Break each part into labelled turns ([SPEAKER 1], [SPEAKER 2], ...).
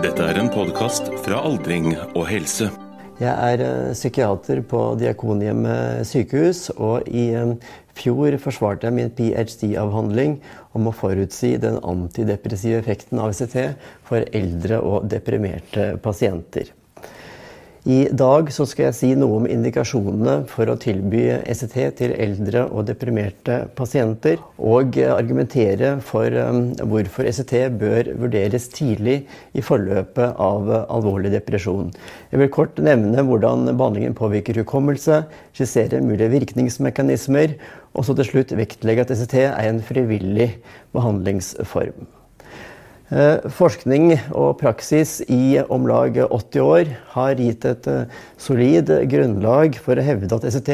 [SPEAKER 1] Dette er en podkast fra Aldring og helse.
[SPEAKER 2] Jeg er eh, psykiater på Diakonhjemmet sykehus, og i eh, fjor forsvarte jeg min ph.d.-avhandling om å forutsi den antidepressive effekten av ICT for eldre og deprimerte pasienter. I dag skal jeg si noe om indikasjonene for å tilby ECT til eldre og deprimerte pasienter, og argumentere for um, hvorfor ECT bør vurderes tidlig i forløpet av alvorlig depresjon. Jeg vil kort nevne hvordan behandlingen påvirker hukommelse, skissere mulige virkningsmekanismer, og så til slutt vektlegge at ECT er en frivillig behandlingsform. Eh, forskning og praksis i om lag 80 år har gitt et eh, solid grunnlag for å hevde at ECT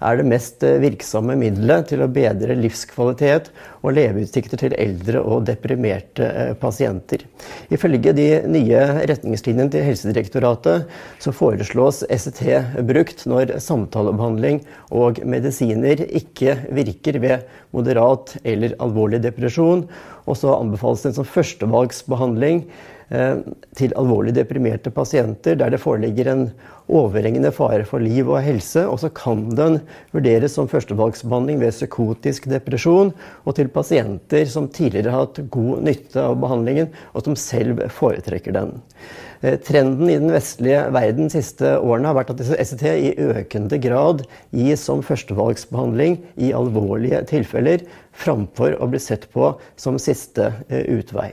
[SPEAKER 2] er det mest eh, virksomme middelet til å bedre livskvalitet og leveutsikter til eldre og deprimerte pasienter. Ifølge de nye retningslinjene til Helsedirektoratet så foreslås ECT brukt når samtalebehandling og medisiner ikke virker ved moderat eller alvorlig depresjon og så anbefales den som førstevalgsbehandling eh, til alvorlig deprimerte pasienter der det foreligger en overhengende fare for liv og helse. Og så kan den vurderes som førstevalgsbehandling ved psykotisk depresjon og til pasienter som tidligere har hatt god nytte av behandlingen, og som selv foretrekker den. Eh, trenden i den vestlige verden de siste årene har vært at SET i økende grad gis som førstevalgsbehandling i alvorlige tilfeller, framfor å bli sett på som siste eh, utvei.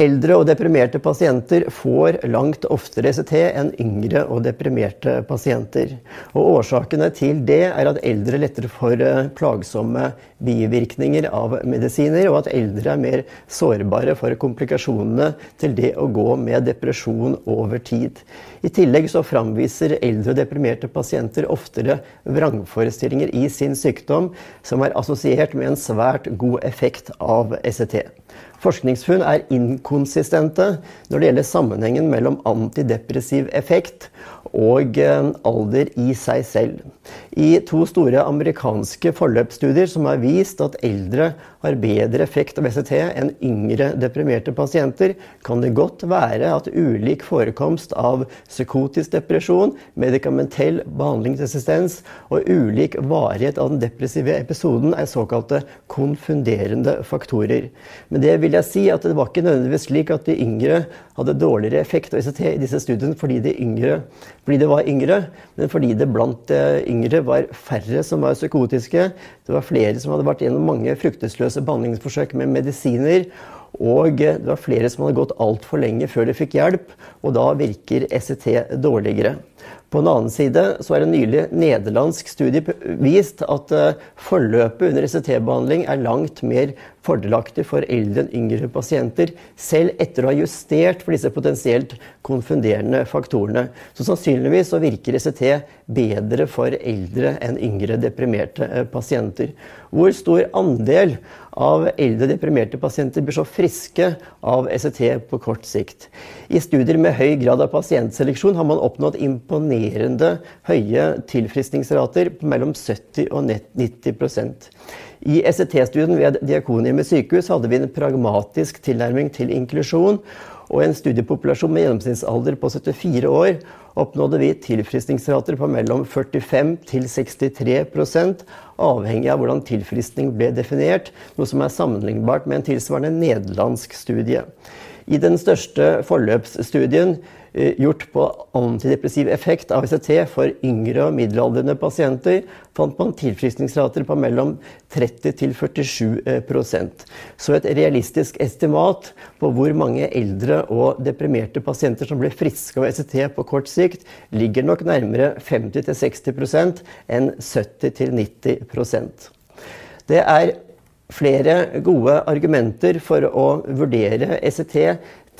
[SPEAKER 2] Eldre og deprimerte pasienter får langt oftere ECT enn yngre og deprimerte pasienter. Og Årsakene til det er at eldre lettere får eh, plagsomme bivirkninger av medisiner, og at eldre er mer sårbare for komplikasjonene til det å gå med depresjon over tid. I tillegg så framviser eldre og deprimerte pasienter oftere vrangforestillinger i sin sykdom som er assosiert med en svært god effekt av ECT. Forskningsfunn er inkonsistente når det gjelder sammenhengen mellom antidepressiv effekt og alder i seg selv. I to store amerikanske forløpsstudier som har vist at eldre har bedre effekt av ECT enn yngre deprimerte pasienter, kan det godt være at ulik forekomst av psykotisk depresjon, medikamentell behandlingsresistens og ulik varighet av den depressive episoden er såkalte konfunderende faktorer. Men det vil jeg si at det var ikke nødvendigvis slik at de yngre hadde dårligere effekt av ECT i disse studiene fordi de yngre fordi det var yngre, men fordi det blant yngre var færre som var psykotiske. Det var flere som hadde vært gjennom mange fruktesløse behandlingsforsøk med medisiner. Og det var flere som hadde gått altfor lenge før de fikk hjelp, og da virker ECT dårligere. På den annen side så er en nylig nederlandsk studie vist at eh, forløpet under ECT-behandling er langt mer fordelaktig for eldre enn yngre pasienter, selv etter å ha justert for disse potensielt konfunderende faktorene. Så sannsynligvis så virker ECT bedre for eldre enn yngre deprimerte eh, pasienter. Hvor stor andel av eldre deprimerte pasienter blir så friske av ECT på kort sikt? I studier med høy grad av pasientseleksjon har man oppnådd imponerende imponerende høye tilfriskningsrater på mellom 70 og 90% I SET-studien ved Diakonhjemmet sykehus hadde vi en pragmatisk tilnærming til inklusjon. Og i en studiepopulasjon med gjennomsnittsalder på 74 år oppnådde vi tilfriskningsrater på mellom 45 til 63% avhengig av hvordan tilfriskning ble definert, noe som er sammenlignbart med en tilsvarende nederlandsk studie. I den største forløpsstudien Eh, gjort på antidepressiv effekt av ECT for yngre og middelaldrende pasienter, fant man tilfriskningsrater på mellom 30 til 47% Så et realistisk estimat på hvor mange eldre og deprimerte pasienter som ble friske av ECT på kort sikt, ligger nok nærmere 50-60% enn 70-90% Det er flere gode argumenter for å vurdere ECT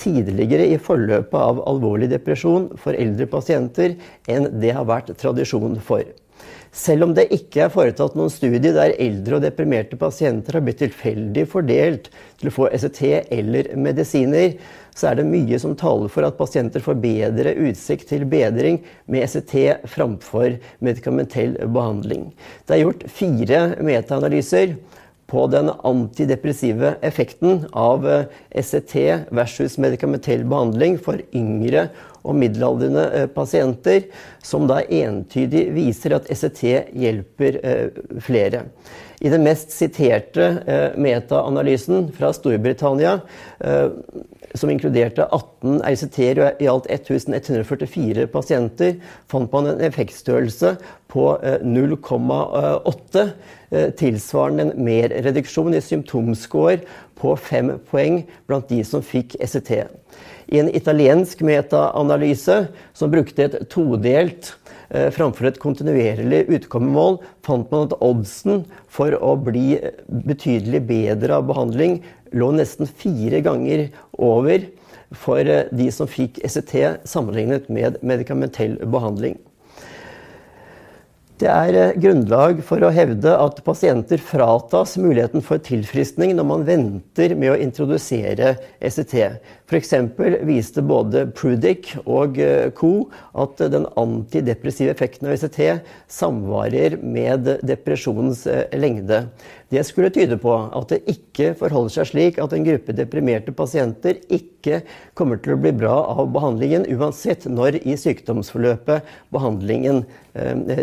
[SPEAKER 2] tidligere i forløpet av alvorlig depresjon for eldre pasienter enn det har vært tradisjon for. Selv om det ikke er foretatt noen studie der eldre og deprimerte pasienter har blitt tilfeldig fordelt til å få ECT eller medisiner, så er det mye som taler for at pasienter får bedre utsikt til bedring med ECT framfor medikamentell behandling. Det er gjort fire metaanalyser på den antidepressive effekten av ECT versus medikamentell behandling for yngre og middelaldrende pasienter, som da entydig viser at ECT hjelper flere. I den mest siterte eh, metaanalysen fra Storbritannia, eh, som inkluderte 18 RCT-er og i alt 1144 pasienter, fant man en effektstørrelse på eh, 0,8, eh, tilsvarende en merreduksjon i symptomscore på fem poeng blant de som fikk ECT. I en italiensk metaanalyse som brukte et todelt Eh, framfor et kontinuerlig utkommemål, fant man at oddsen for å bli betydelig bedre av behandling lå nesten fire ganger over for eh, de som fikk ECT sammenlignet med medikamentell behandling. Det er eh, grunnlag for å hevde at pasienter fratas muligheten for tilfriskning når man venter med å introdusere ECT. F.eks. viste både Prudic og eh, co. at den antidepressive effekten av ECT samvarer med depresjonens eh, lengde. Det skulle tyde på at det ikke forholder seg slik at en gruppe deprimerte pasienter ikke kommer til å bli bra av behandlingen, uansett når i sykdomsforløpet behandlingen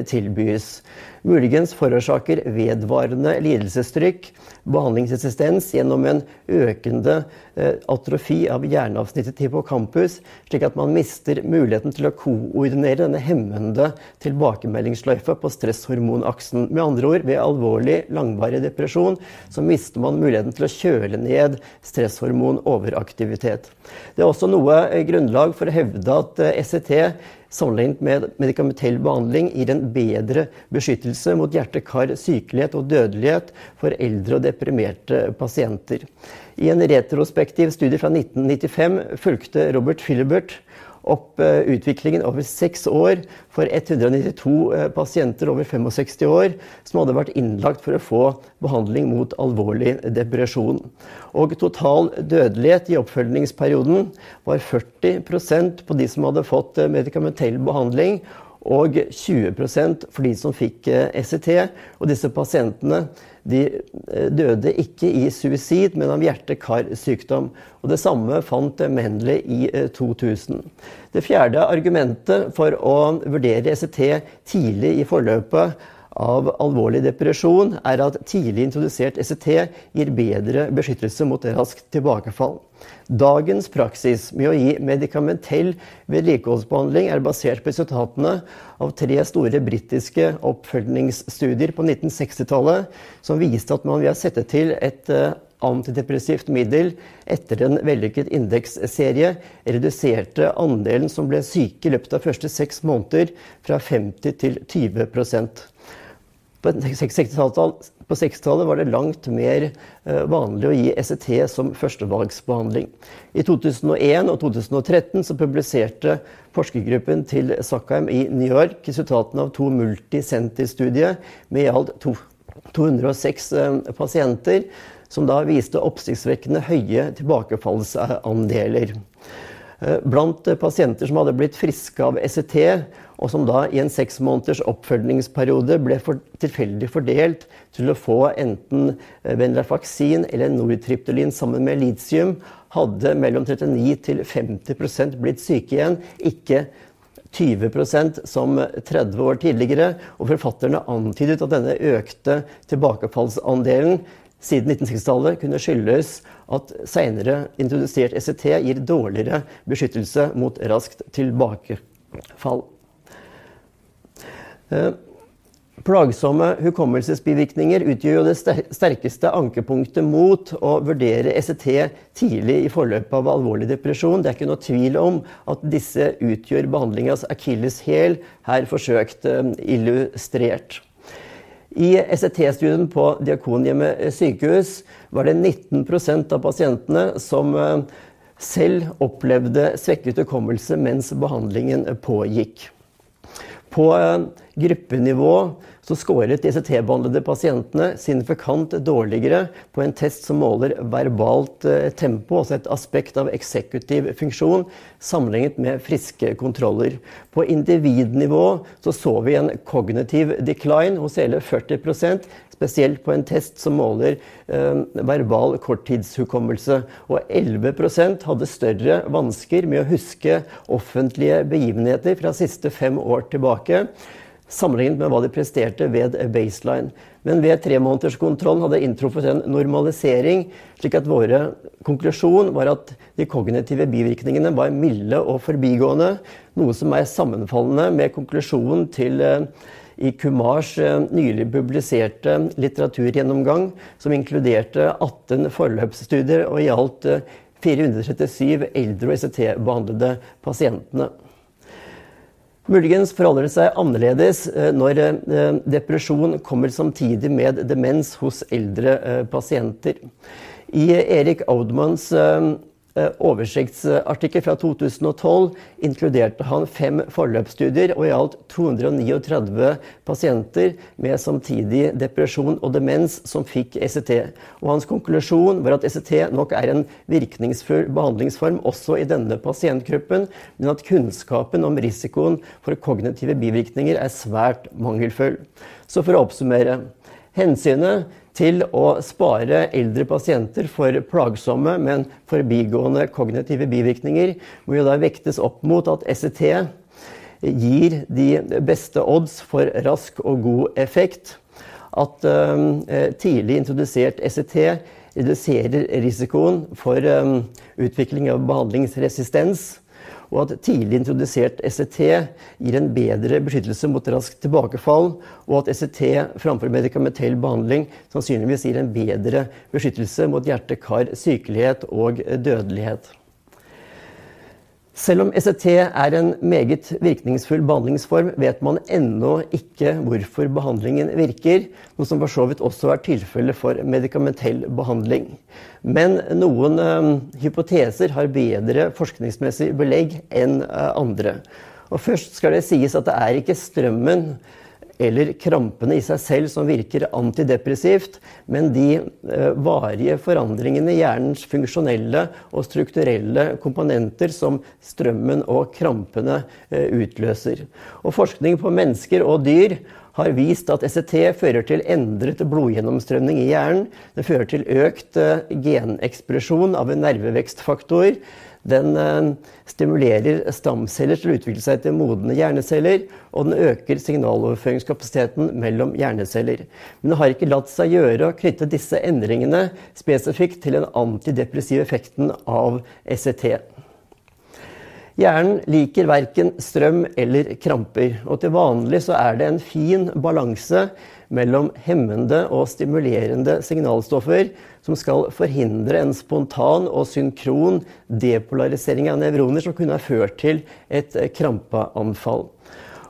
[SPEAKER 2] tilbys. Muligens forårsaker vedvarende lidelsestrykk behandlingsresistens gjennom en økende eh, atrofi av hjerneavsnittet til hippocampus, slik at man mister muligheten til å koordinere denne hemmende tilbakemeldingssløyfa på stresshormonaksen. Med andre ord, ved alvorlig, langvarig depresjon så mister man muligheten til å kjøle ned stresshormonoveraktivitet. Det er også noe eh, grunnlag for å hevde at eh, e sammenlignet med medikamentell behandling gir en bedre beskyttelse mot hjerte-kar, sykelighet og dødelighet for eldre og deprimerte pasienter. I en retrospektiv studie fra 1995 fulgte Robert Philibert opp eh, utviklingen over seks år for 192 eh, pasienter over 65 år som hadde vært innlagt for å få behandling mot alvorlig depresjon. Og total dødelighet i oppfølgingsperioden var 40% på de som hadde fått eh, medikamentell behandling, og 20 for de som fikk ECT. Og disse pasientene de eh, døde ikke i suicid, men av hjerte-karsykdom. Og Det samme fant Mendley i 2000. Eh, det fjerde argumentet for å vurdere ECT tidlig i forløpet av alvorlig depresjon er at tidlig introdusert ECT gir bedre beskyttelse mot raskt tilbakefall. Dagens praksis med å gi medikamentell vedlikeholdsbehandling er basert på resultatene av tre store britiske oppfølgingsstudier på 1960-tallet, som viste at man ved å sette til et eh, antidepressivt middel etter en vellykket indeksserie reduserte andelen som ble syke i løpet av første seks måneder fra 50 til 20 på 60-tallet var det langt mer eh, vanlig å gi ECT som førstevalgsbehandling. I 2001 og 2013 så publiserte forskergruppen til Sackheim i New York resultatene av to multisenterstudier med i alt 206 eh, pasienter, som da viste oppsiktsvekkende høye tilbakefallsandeler. Eh, blant pasienter som hadde blitt friske av ECT, og som da i en seks måneders oppfølgingsperiode ble for tilfeldig fordelt til å få enten venlafaxin eh, eller nortriptylin sammen med litium, hadde mellom 39 til 50% blitt syke igjen. Ikke 20% som 30 år tidligere. Og forfatterne antydet at denne økte tilbakefallsandelen siden 1960-tallet kunne skyldes at senere introdusert ECT gir dårligere beskyttelse mot raskt tilbakefall. Eh, plagsomme hukommelsesbivirkninger utgjør det sterkeste ankepunktet mot å vurdere ECT tidlig i forløpet av alvorlig depresjon. Det er ikke noe tvil om at disse utgjør behandlingas akilleshæl, her forsøkt eh, illustrert. I SET-studien på Diakonhjemmet sykehus var det 19% av pasientene som eh, selv opplevde svekket hukommelse mens behandlingen pågikk. På eh, gruppenivå så skåret de T-behandlede pasientene signifikant dårligere på en test som måler verbalt eh, tempo, altså et aspekt av eksekutiv funksjon, sammenlignet med friske kontroller. På individnivå så, så vi en kognitiv decline hos hele 40% spesielt på en test som måler eh, verbal korttidshukommelse. Og 11% hadde større vansker med å huske offentlige begivenheter fra siste fem år tilbake sammenlignet med hva de presterte ved baseline. Men ved tremånederskontrollen hadde inntruffet en normalisering, slik at våre konklusjon var at de kognitive bivirkningene var milde og forbigående, noe som er sammenfallende med konklusjonen til eh, i Kumars eh, nylig publiserte litteraturgjennomgang, som inkluderte 18 forløpsstudier og gjaldt 437 eh, eldre og ICT-behandlede pasientene. Muligens forholder det seg annerledes eh, når eh, depresjon kommer samtidig med demens hos eldre eh, pasienter. I Erik Audmanns oversiktsartikkel fra 2012 inkluderte han fem forløpsstudier og i alt 239 pasienter med samtidig depresjon og demens som fikk ECT. Og hans konklusjon var at ECT nok er en virkningsfull behandlingsform også i denne pasientgruppen, men at kunnskapen om risikoen for kognitive bivirkninger er svært mangelfull. Så for å oppsummere. Hensynet til å spare eldre pasienter for plagsomme, men forbigående kognitive bivirkninger, må jo da vektes opp mot at SET gir de beste odds for rask og god effekt. At uh, tidlig introdusert SET reduserer risikoen for um, utvikling av behandlingsresistens og at tidlig introdusert SET gir en bedre beskyttelse mot raskt tilbakefall, og at SET framfor medikamentell behandling sannsynligvis gir en bedre beskyttelse mot hjerte-kar, sykelighet og dødelighet. Selv om ECT er en meget virkningsfull behandlingsform, vet man ennå ikke hvorfor behandlingen virker, noe som for så vidt også er tilfellet for medikamentell behandling. Men noen uh, hypoteser har bedre forskningsmessig belegg enn uh, andre. Og først skal det sies at det er ikke strømmen eller krampene i seg selv som virker antidepressivt, men de eh, varige forandringene i hjernens funksjonelle og strukturelle komponenter som strømmen og krampene eh, utløser. Og forskning på mennesker og dyr har vist at ECT fører til endret blodgjennomstrømning i hjernen. Det fører til økt eh, genekspresjon av en nervevekstfaktor. Den eh, stimulerer stamceller til å utvikle seg til modne hjerneceller, og den øker signaloverføringskapasiteten mellom hjerneceller. Men det har ikke latt seg gjøre å knytte disse endringene spesifikt til den antidepressive effekten av ECT. Hjernen liker verken strøm eller kramper, og til vanlig så er det en fin balanse mellom hemmende og stimulerende signalstoffer som skal forhindre en spontan og synkron depolarisering av nevroner som kunne ha ført til et krampeanfall.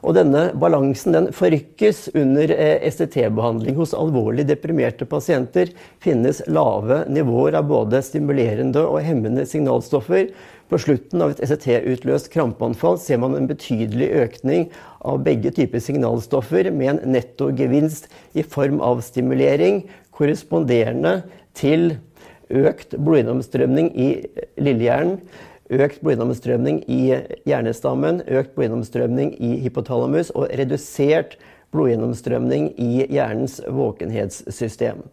[SPEAKER 2] Og denne balansen den forrykkes under eh, STT-behandling. Hos alvorlig deprimerte pasienter finnes lave nivåer av både stimulerende og hemmende signalstoffer. På slutten av et ECT-utløst krampeanfall ser man en betydelig økning av begge typer signalstoffer med en nettogevinst i form av stimulering korresponderende til økt blodgjennomstrømning i lillehjernen, økt blodgjennomstrømning i hjernestammen, økt blodgjennomstrømning i hypotalamus og redusert blodgjennomstrømning i hjernens våkenhetssystem.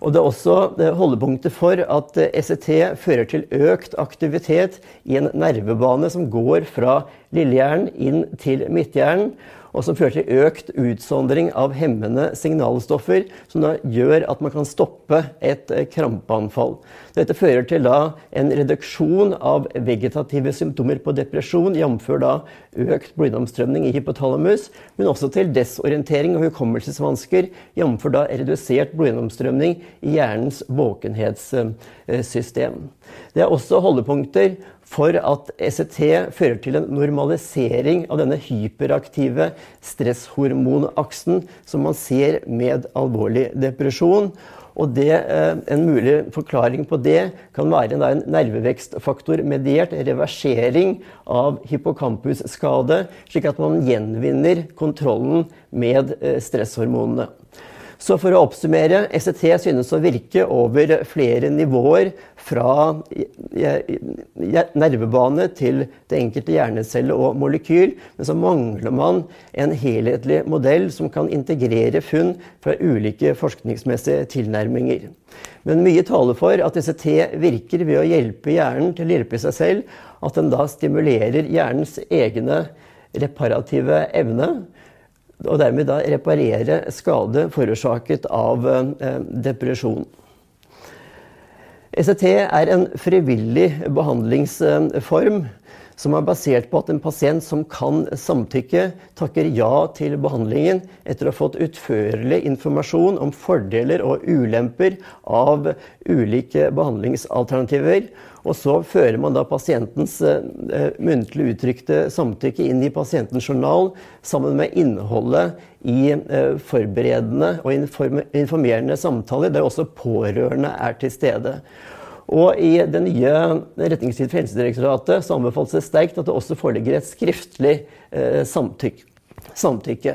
[SPEAKER 2] Og det er også holdepunktet for at ECT fører til økt aktivitet i en nervebane som går fra lillehjernen inn til midthjernen og som fører til økt utsondring av hemmende signalstoffer, som da gjør at man kan stoppe et eh, krampeanfall. Dette fører til da en reduksjon av vegetative symptomer på depresjon, jf. økt blodgjennomstrømning i hypotalamus, men også til desorientering og hukommelsesvansker, jf. redusert blodgjennomstrømning i hjernens våkenhetssystem. Det er også holdepunkter for at ECT fører til en normalisering av denne hyperaktive stresshormonaksen som man ser med alvorlig depresjon. Og det, eh, En mulig forklaring på det kan være en nervevekstfaktor-mediert reversering av hippocampusskade, slik at man gjenvinner kontrollen med eh, stresshormonene. Så for å oppsummere, ECT synes å virke over flere nivåer. Fra nervebane til det enkelte hjernecelle og molekyl. Men så mangler man en helhetlig modell som kan integrere funn fra ulike forskningsmessige tilnærminger. Men mye taler for at ECT virker ved å hjelpe hjernen til å hjelpe seg selv. At den da stimulerer hjernens egne reparative evne og dermed da reparere skade forårsaket av eh, depresjon. ECT er en frivillig behandlingsform som er basert på at en pasient som kan samtykke, takker ja til behandlingen etter å ha fått utførlig informasjon om fordeler og ulemper av ulike behandlingsalternativer. Og så fører man da pasientens uh, muntlig uttrykte samtykke inn i pasientens journal sammen med innholdet i uh, forberedende og informerende samtaler, der også pårørende er til stede. Og i det nye retningslinjen for Helsedirektoratet så anbefales det sterkt at det også foreligger et skriftlig uh, samtykke.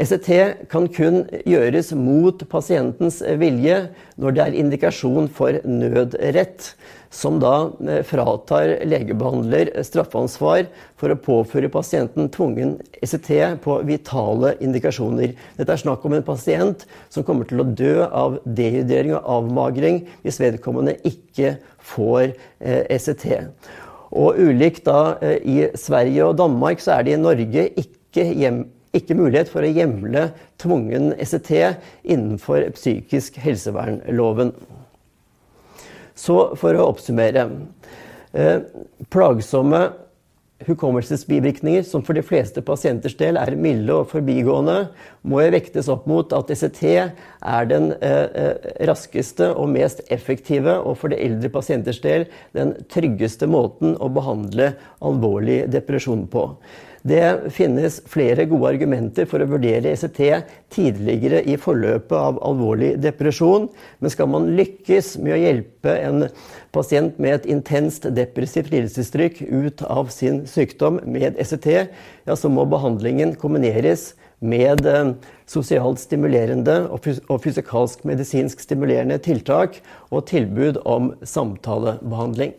[SPEAKER 2] ECT kan kun gjøres mot pasientens vilje når det er indikasjon for nødrett, som da eh, fratar legebehandler straffansvar for å påføre pasienten tvungen ECT på vitale indikasjoner. Dette er snakk om en pasient som kommer til å dø av dehydrering og avmagring hvis vedkommende ikke får ECT. Eh, e og ulikt da eh, i Sverige og Danmark, så er det i Norge ikke hjem ikke mulighet for å hjemle tvungen ECT innenfor psykisk helsevernloven. Så for å oppsummere. Eh, plagsomme hukommelsesbivirkninger, som for de fleste pasienters del er milde og forbigående, må vektes opp mot at ECT er den eh, eh, raskeste og mest effektive, og for de eldre pasienters del den tryggeste måten å behandle alvorlig depresjon på. Det finnes flere gode argumenter for å vurdere ECT tidligere i forløpet av alvorlig depresjon. Men skal man lykkes med å hjelpe en pasient med et intenst depressivt lidelsestrykk ut av sin sykdom med ECT, ja, så må behandlingen kombineres med eh, sosialt stimulerende og fysikalsk medisinsk stimulerende tiltak og tilbud om samtalebehandling.